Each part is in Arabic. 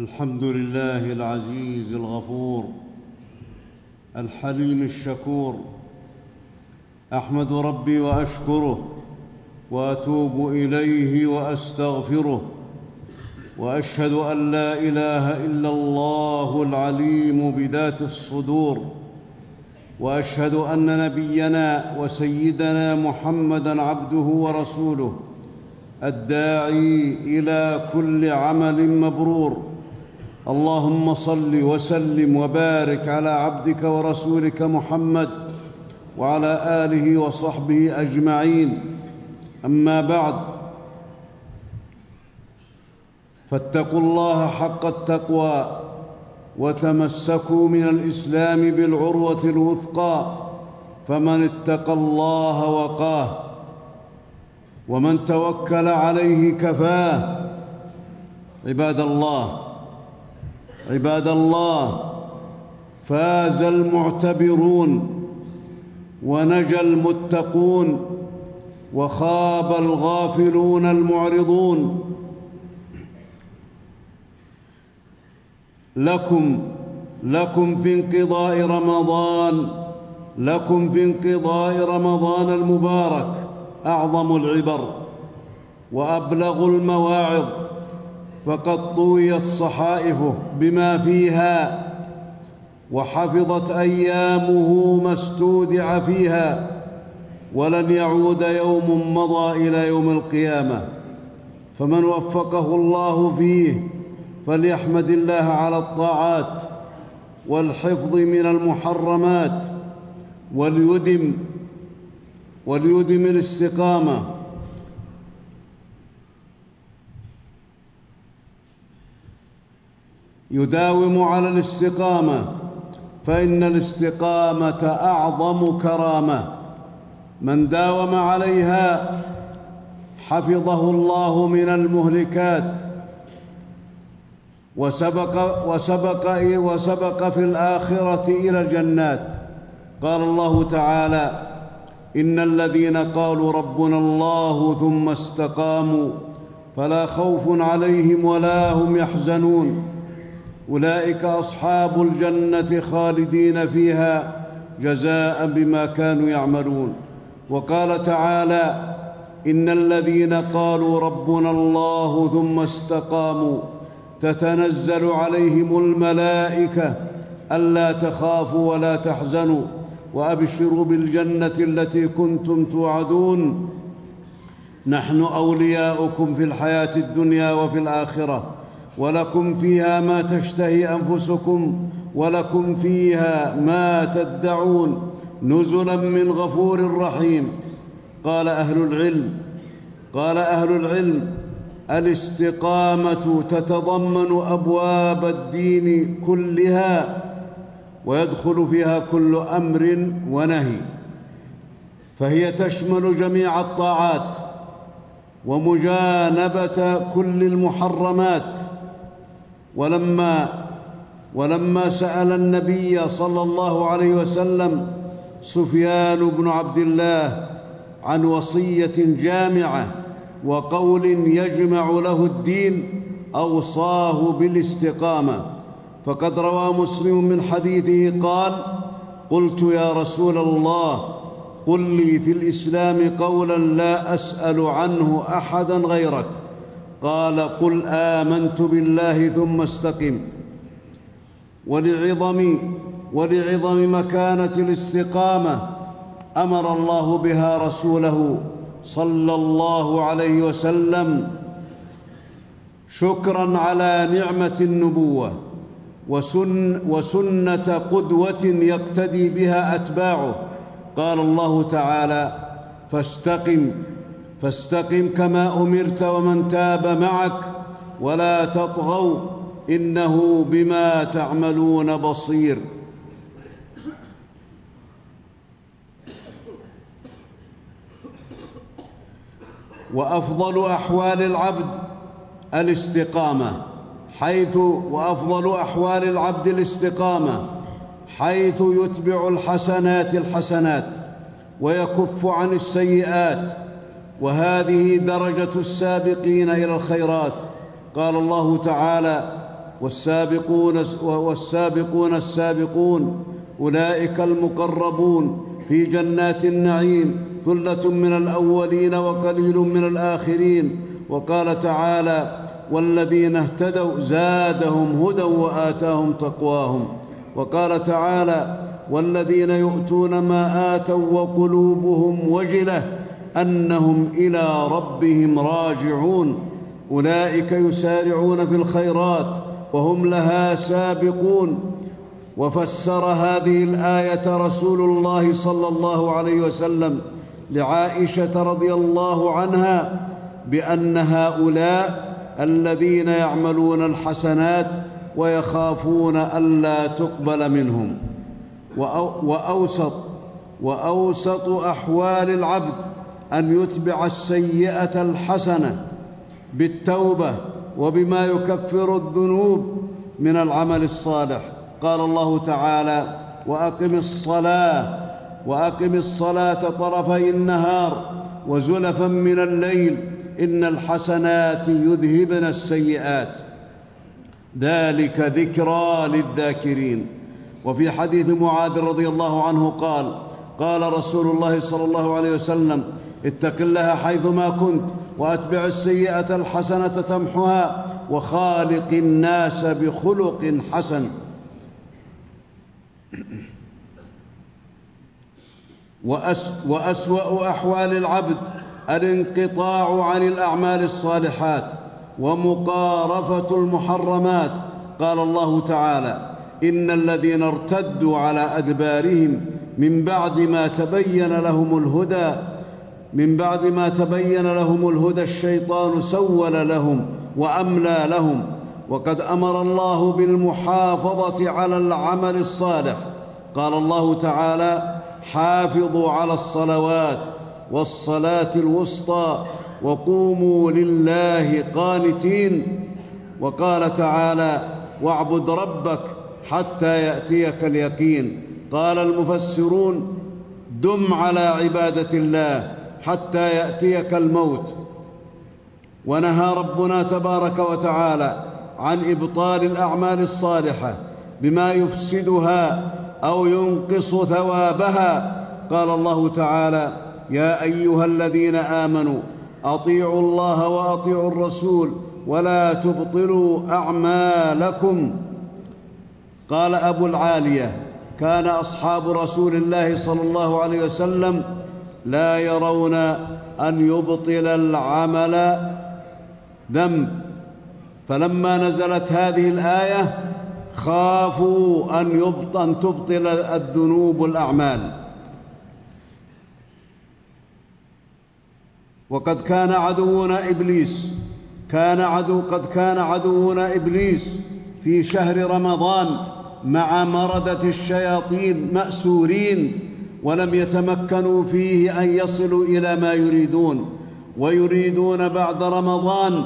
الحمد لله العزيز الغفور الحليم الشكور أحمد ربي وأشكره وأتوب إليه وأستغفره وأشهد أن لا إله إلا الله العليم بذات الصدور وأشهد أن نبينا وسيدنا محمدا عبده ورسوله الداعي إلى كل عمل مبرور. اللهم صل وسلم وبارك على عبدك ورسولك محمد وعلى آله وصحبه أجمعين. أما بعد فاتقوا الله حق التقوى وتمسكوا من الإسلام بالعروة الوثقى فمن اتقى الله وقاه ومن توكل عليه كفاه. عباد الله عباد الله فاز المعتبرون ونجا المتقون وخاب الغافلون المعرضون. لكم لكم في انقضاء رمضان لكم في انقضاء رمضان المبارك أعظم العبر وأبلغ المواعظ. فقد طويت صحائفه بما فيها وحفظت أيامه ما استودع فيها ولن يعود يوم مضى إلى يوم القيامة. فمن وفقه الله فيه فليحمد الله على الطاعات والحفظ من المحرمات وليدم وليدم الاستقامة. يداوم على الاستقامة فإن الاستقامة أعظم كرامة. من داوم عليها حفظه الله من المهلكات. وسبق وسبق وسبق في الآخرة إلى الجنات. قال الله تعالى إن الذين قالوا ربنا الله ثم استقاموا فلا خوف عليهم ولا هم يحزنون. أولئك أصحاب الجنة خالدين فيها جزاء بما كانوا يعملون. وقال تعالى إن الذين قالوا ربنا الله ثم استقاموا تتنزل عليهم الملائكة ألا تخافوا ولا تحزنوا وأبشروا بالجنة التي كنتم توعدون. نحن أولياؤكم في الحياة الدنيا وفي الآخرة. ولكم فيها ما تشتهي أنفسكم ولكم فيها ما تدعون نزلا من غفور رحيم. قال أهل العلم قال أهل العلم الاستقامة تتضمن أبواب الدين كلها ويدخل فيها كل أمر ونهي. فهي تشمل جميع الطاعات ومجانبة كل المحرمات. ولما ولما سأل النبي صلى الله عليه وسلم سفيان بن عبد الله عن وصية جامعة وقول يجمع له الدين أوصاه بالاستقامة. فقد روى مسلم من حديثه قال قلت يا رسول الله قل لي في الإسلام قولا لا أسأل عنه أحدا غيرك. قال قل آمنت بالله ثم استقم. ولعظم ولعظم مكانة الاستقامة أمر الله بها رسوله صلى الله عليه وسلم. شكرا على نعمة النبوة وسن وسنة قدوة يقتدي بها أتباعه. قال الله تعالى فاستقم. فاستقم كما أمرت ومن تاب معك ولا تطغوا إنه بما تعملون بصير. وأفضل أحوال العبد الاستقامة حيث وأفضل أحوال العبد الاستقامة حيث يتبع الحسنات الحسنات ويكف عن السيئات وهذه درجة السابقين إلى الخيرات. قال الله تعالى والسابقون والسابقون السابقون أولئك المقربون في جنات النعيم ثلة من الأولين وقليل من الآخرين. وقال تعالى والذين اهتدوا زادهم هدى وآتاهم تقواهم. وقال تعالى والذين يؤتون ما آتوا وقلوبهم وجلة أنهم إلى ربهم راجعون. أولئك يسارعون في الخيرات وهم لها سابقون. وفسر هذه الآية رسول الله صلى الله عليه وسلم لعائشة رضي الله عنها بأن هؤلاء الذين يعملون الحسنات ويخافون ألا تقبل منهم. واوسط وأوسط أحوال العبد أن يتبع السيئة الحسنة بالتوبة وبما يكفر الذنوب من العمل الصالح. قال الله تعالى وأقم الصلاة وأقم الصلاة طرفي النهار وزلفا من الليل إن الحسنات يذهبن السيئات. ذلك ذكرى للذاكرين. وفي حديث معاذ رضي الله عنه قال قال رسول الله صلى الله عليه وسلم اتق الله حيثما كنت وأتبع السيئة الحسنة تمحها وخالق الناس بخلق حسن. وأس وأسوأ أحوال العبد الانقطاع عن الأعمال الصالحات ومقارفة المحرمات. قال الله تعالى إن الذين ارتدوا على أدبارهم من بعد ما تبين لهم الهدى من بعد ما تبين لهم الهدى الشيطان سول لهم وأملى لهم. وقد أمر الله بالمحافظة على العمل الصالح. قال الله تعالى حافظوا على الصلوات والصلاة الوسطى وقوموا لله قانتين وقال تعالى واعبد ربك حتى يأتيك اليقين قال المفسرون دم على عبادة الله حتى يأتيك الموت. ونهى ربنا تبارك وتعالى عن إبطال الأعمال الصالحة بما يفسدها أو ينقص ثوابها. قال الله تعالى يا أيها الذين آمنوا أطيعوا الله وأطيعوا الرسول ولا تبطلوا أعمالكم. قال أبو العالية كان أصحاب رسول الله صلى الله عليه وسلم لا يرون أن يبطل العمل ذنب. فلما نزلت هذه الآية خافوا أن يبطن تبطل الذنوب الاعمال وقد كان عدونا إبليس كان عدو قد كان عدونا إبليس في شهر رمضان مع مرده الشياطين مأسورين. ولم يتمكنوا فيه أن يصلوا إلى ما يريدون ويريدون بعد رمضان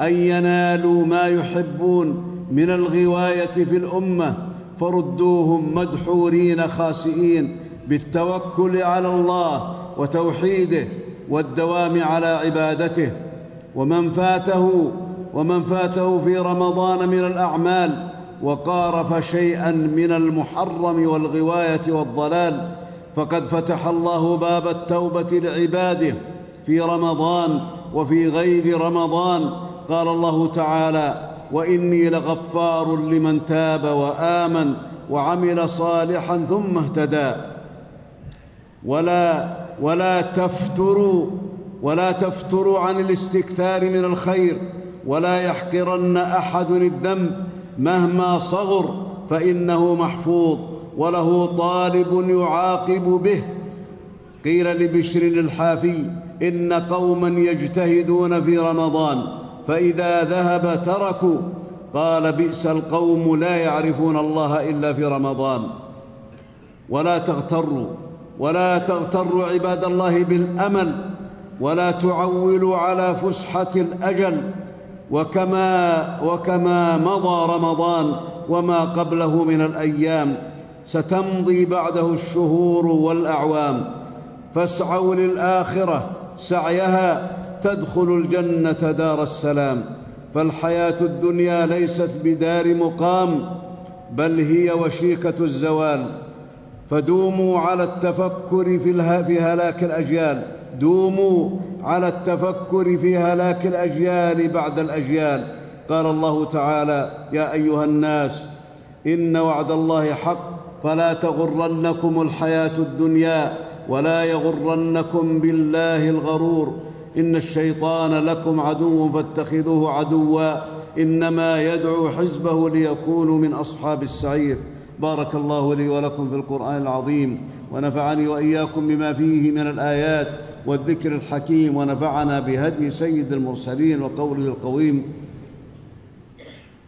أن ينالوا ما يحبون من الغواية في الأمة. فردوهم مدحورين خاسئين بالتوكل على الله وتوحيده والدوام على عبادته. ومن فاته ومن فاته في رمضان من الأعمال وقارف شيئا من المحرم والغواية والضلال فقد فتح الله باب التوبة لعباده في رمضان وفي غير رمضان. قال الله تعالى وإني لغفار لمن تاب وآمن وعمل صالحا ثم اهتدى. ولا ولا تفتروا ولا تفتروا عن الاستكثار من الخير ولا يحقرن أحد الذنب مهما صغر فإنه محفوظ. وله طالب يعاقب به. قيل لبشر الحافي إن قوما يجتهدون في رمضان فإذا ذهب تركوا. قال بئس القوم لا يعرفون الله إلا في رمضان. ولا تغتروا ولا تغتروا عباد الله بالأمل ولا تعولوا على فسحة الأجل. وكما وكما مضى رمضان وما قبله من الأيام ستمضي بعده الشهور والأعوام. فاسعوا للآخرة سعيها تدخل الجنة دار السلام. فالحياة الدنيا ليست بدار مقام بل هي وشيكة الزوال. فدوموا على التفكر في, هلاك الأجيال. دوموا على التفكر في هلاك الأجيال بعد الأجيال. قال الله تعالى يا أيها الناس إن وعد الله حق فلا تغرنكم الحياة الدنيا ولا يغرنكم بالله الغرور. إن الشيطان لكم عدو فاتخذوه عدوا. إنما يدعو حزبه ليكونوا من أصحاب السعير. بارك الله لي ولكم في القرآن العظيم. ونفعني وإياكم بما فيه من الآيات والذكر الحكيم. ونفعنا بهدي سيد المرسلين وقوله القويم.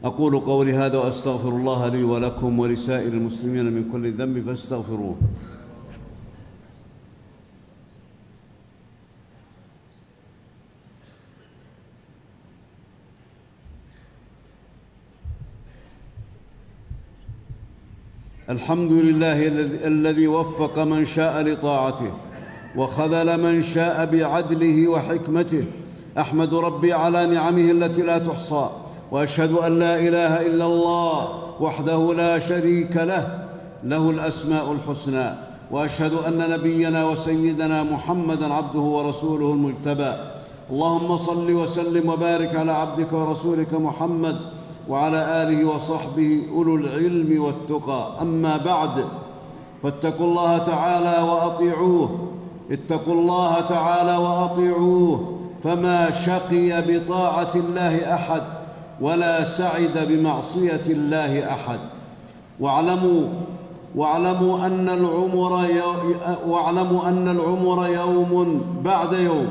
أقول قولي هذا وأستغفر الله لي ولكم ولسائر المسلمين من كل ذنب فاستغفروه. الحمد لله الذي وفق من شاء لطاعته وخذل من شاء بعدله وحكمته. أحمد ربي على نعمه التي لا تحصى. وأشهد أن لا إله إلا الله وحده لا شريك له له الأسماء الحسنى. وأشهد أن نبينا وسيدنا محمدا عبده ورسوله المجتبى. اللهم صل وسلم وبارك على عبدك ورسولك محمد وعلى آله وصحبه أولو العلم والتقى. أما بعد فاتقوا الله تعالى وأطيعوه. اتقوا الله تعالى وأطيعوه. فما شقي بطاعة الله أحد. ولا سعد بمعصية الله أحد. واعلموا واعلموا أن العمر واعلموا أن العمر يوم بعد يوم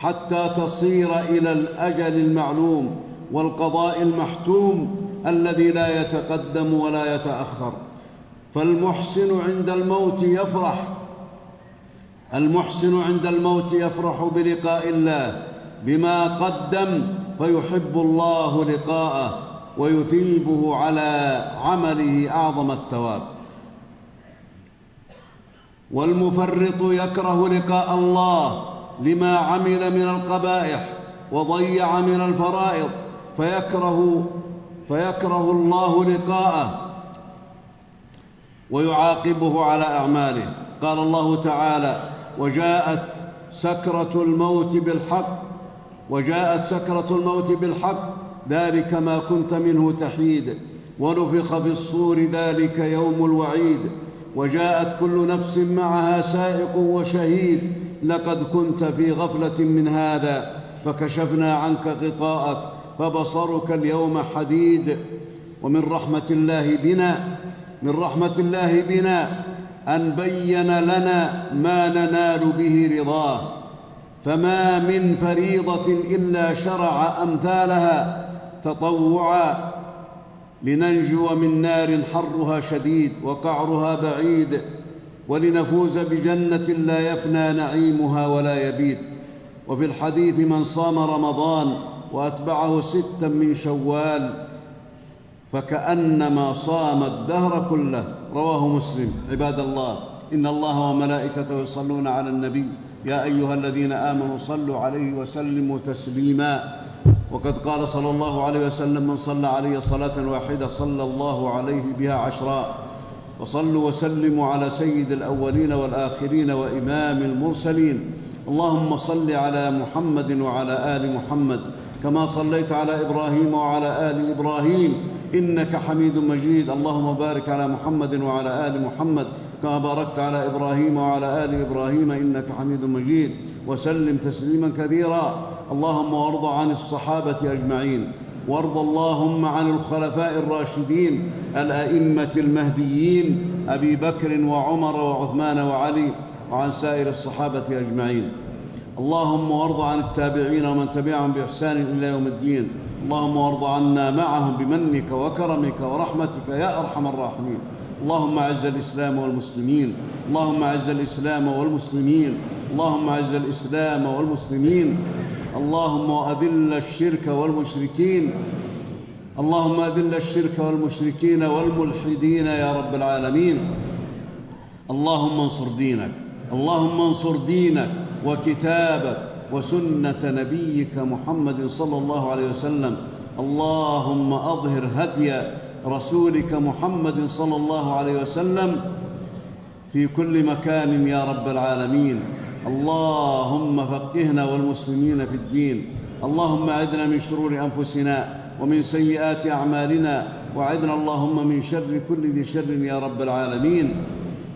حتى تصير إلى الأجل المعلوم والقضاء المحتوم الذي لا يتقدم ولا يتأخر. فالمحسن عند الموت يفرح المحسن عند الموت يفرح بلقاء الله بما قدم فيحب الله لقاءه ويثيبه على عمله أعظم الثواب. والمفرط يكره لقاء الله لما عمل من القبائح وضيع من الفرائض فيكره فيكره الله لقاءه ويعاقبه على أعماله. قال الله تعالى وجاءت سكرة الموت بالحق وجاءت سكرة الموت بالحق ذلك ما كنت منه تحيد. ونفخ في الصور ذلك يوم الوعيد. وجاءت كل نفس معها سائق وشهيد لقد كنت في غفلة من هذا فكشفنا عنك غطاءك فبصرك اليوم حديد. ومن رحمة الله بنا من رحمة الله بنا أن بين لنا ما ننال به رضاه. فما من فريضة إلا شرع أمثالها تطوعا لننجو من نار حرها شديد وقعرها بعيد ولنفوز بجنة لا يفنى نعيمها ولا يبيد. وفي الحديث من صام رمضان وأتبعه ستا من شوال فكأنما صام الدهر كله. رواه مسلم. عباد الله إن الله وملائكته يصلون على النبي يا أيها الذين آمنوا صلوا عليه وسلموا تسليما. وقد قال صلى الله عليه وسلم من صلى علي صلاة واحدة صلى الله عليه بها عشرا. وصلوا وسلموا على سيد الأولين والآخرين وإمام المرسلين. اللهم صل على محمد وعلى آل محمد. كما صليت على إبراهيم وعلى آل إبراهيم. إنك حميد مجيد. اللهم بارك على محمد وعلى آل محمد. كما باركت على إبراهيم وعلى آل إبراهيم إنك حميد مجيد. وسلم تسليما كثيرا. اللهم وارض عن الصحابة أجمعين. وارض اللهم عن الخلفاء الراشدين الأئمة المهديين أبي بكر وعمر وعثمان وعلي وعن سائر الصحابة أجمعين. اللهم وارض عن التابعين ومن تبعهم بإحسان إلى يوم الدين. اللهم وارض عنا معهم بمنك وكرمك ورحمتك يا أرحم الراحمين. اللهم أعز الإسلام والمسلمين. اللهم أعز الإسلام والمسلمين. اللهم أعز الإسلام والمسلمين. اللهم أذل الشرك والمشركين. اللهم أذل الشرك والمشركين والملحدين يا رب العالمين. اللهم انصر دينك. اللهم انصر دينك وكتابك وسنة نبيك محمد صلى الله عليه وسلم. اللهم أظهر هدي رسولك محمد صلى الله عليه وسلم في كل مكان يا رب العالمين. اللهم فقهنا والمسلمين في الدين. اللهم اعذنا من شرور أنفسنا ومن سيئات أعمالنا. وعذنا اللهم من شر كل ذي شر يا رب العالمين.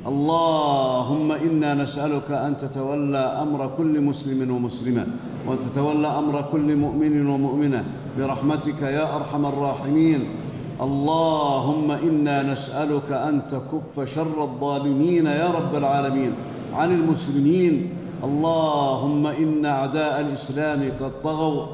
اللهم إنا نسألك أن تتولى أمر كل مسلم ومسلمة. وأن تتولى أمر كل مؤمن ومؤمنة. برحمتك يا أرحم الراحمين. اللهم إنا نسألك أن تكف شر الظالمين يا رب العالمين عن المسلمين. اللهم إن أعداء الإسلام قد طغوا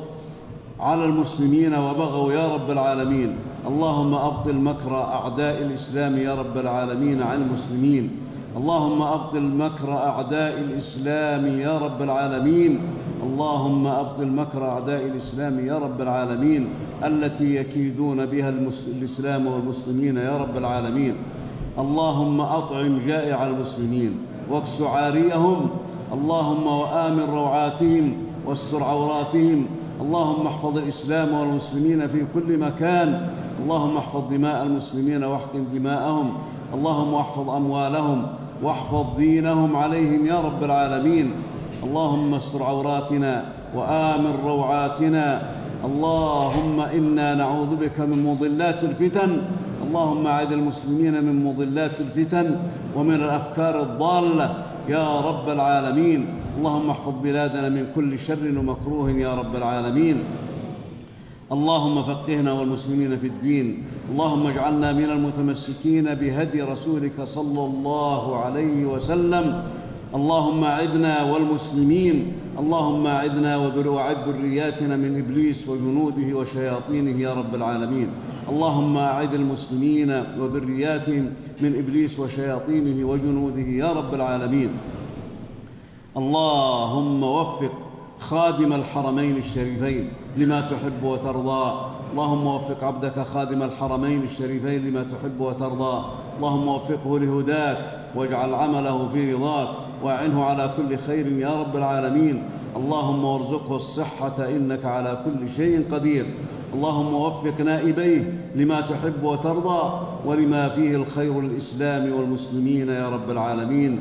على المسلمين وبغوا يا رب العالمين. اللهم أبطل مكر أعداء الإسلام يا رب العالمين عن المسلمين. اللهم أبطل مكر أعداء الإسلام يا رب العالمين. اللهم أبطل مكر أعداء الإسلام يا رب العالمين. التي يكيدون بها الإسلام والمسلمين يا رب العالمين. اللهم أطعم جائع المسلمين. واكس عاريهم. اللهم وآمن روعاتهم. واستر عوراتهم. اللهم احفظ الإسلام والمسلمين في كل مكان. اللهم احفظ دماء المسلمين واحقن دماءهم. اللهم احفظ أموالهم. واحفظ دينهم عليهم يا رب العالمين. اللهم استر عوراتنا وآمن روعاتنا. اللهم إنا نعوذ بك من مضلات الفتن. اللهم اعد المسلمين من مضلات الفتن ومن الأفكار الضالة يا رب العالمين. اللهم احفظ بلادنا من كل شر ومكروه يا رب العالمين. اللهم فقهنا والمسلمين في الدين. اللهم اجعلنا من المتمسكين بهدي رسولك صلى الله عليه وسلم. اللهم اعذنا والمسلمين. اللهم اعذنا وعد ذرياتنا من إبليس وجنوده وشياطينه يا رب العالمين. اللهم أعد المسلمين وذرياتهم من إبليس وشياطينه وجنوده يا رب العالمين. اللهم وفق خادم الحرمين الشريفين لما تحب وترضى. اللهم وفق عبدك خادم الحرمين الشريفين لما تحب وترضى. اللهم وفقه لهداك واجعل عمله في رضاك وأعنه على كل خير يا رب العالمين. اللهم وارزقه الصحة إنك على كل شيء قدير. اللهم وفق نائبيه لما تحب وترضى ولما فيه الخير للاسلام والمسلمين يا رب العالمين.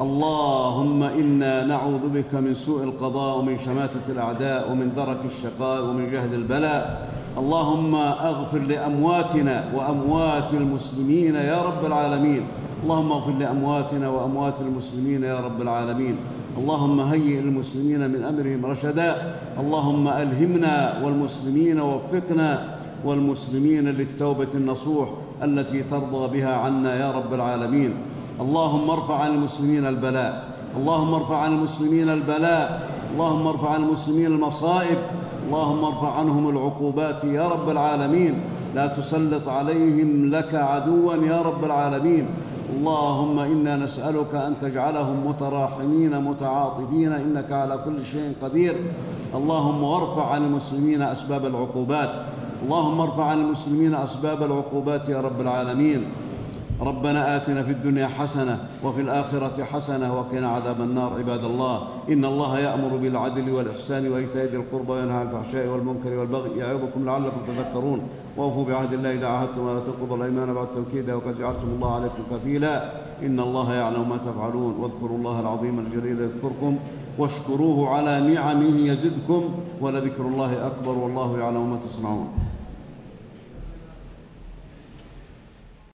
اللهم إنا نعوذ بك من سوء القضاء ومن شماتة الأعداء ومن درك الشقاء ومن جهد البلاء. اللهم أغفر لأمواتنا وأموات المسلمين يا رب العالمين. اللهم اغفر لأمواتنا وأموات المسلمين يا رب العالمين. اللهم هيئ المسلمين من أمرهم رشدا. اللهم ألهمنا والمسلمين وفقنا والمسلمين للتوبة النصوح التي ترضى بها عنا يا رب العالمين. اللهم ارفع عن المسلمين البلاء. اللهم ارفع عن المسلمين البلاء. اللهم ارفع عن المسلمين المصائب. اللهم ارفع عنهم العقوبات يا رب العالمين. لا تسلط عليهم لك عدوا يا رب العالمين. اللهم إنا نسألك أن تجعلهم متراحمين متعاطفين إنك على كل شيء قدير. اللهم وارفع عن المسلمين أسباب العقوبات. اللهم ارفع عن المسلمين أسباب العقوبات يا رب العالمين. ربنا آتنا في الدنيا حسنة وفي الآخرة حسنة وقنا عذاب النار عباد الله. إن الله يأمر بالعدل والإحسان وإيتاء ذي القربى وينهى عن الفحشاء والمنكر والبغي يعظكم لعلكم تذكرون. وأوفوا بعهد الله إذا عاهدتم ولا تنقضوا الأيمان بعد توكيدها وقد جعلتم الله عليكم كفيلا. إن الله يعلم ما تفعلون. واذكروا الله العظيم الجليل يذكركم واشكروه على نعمه يزدكم ولذكر الله أكبر والله يعلم ما تصنعون.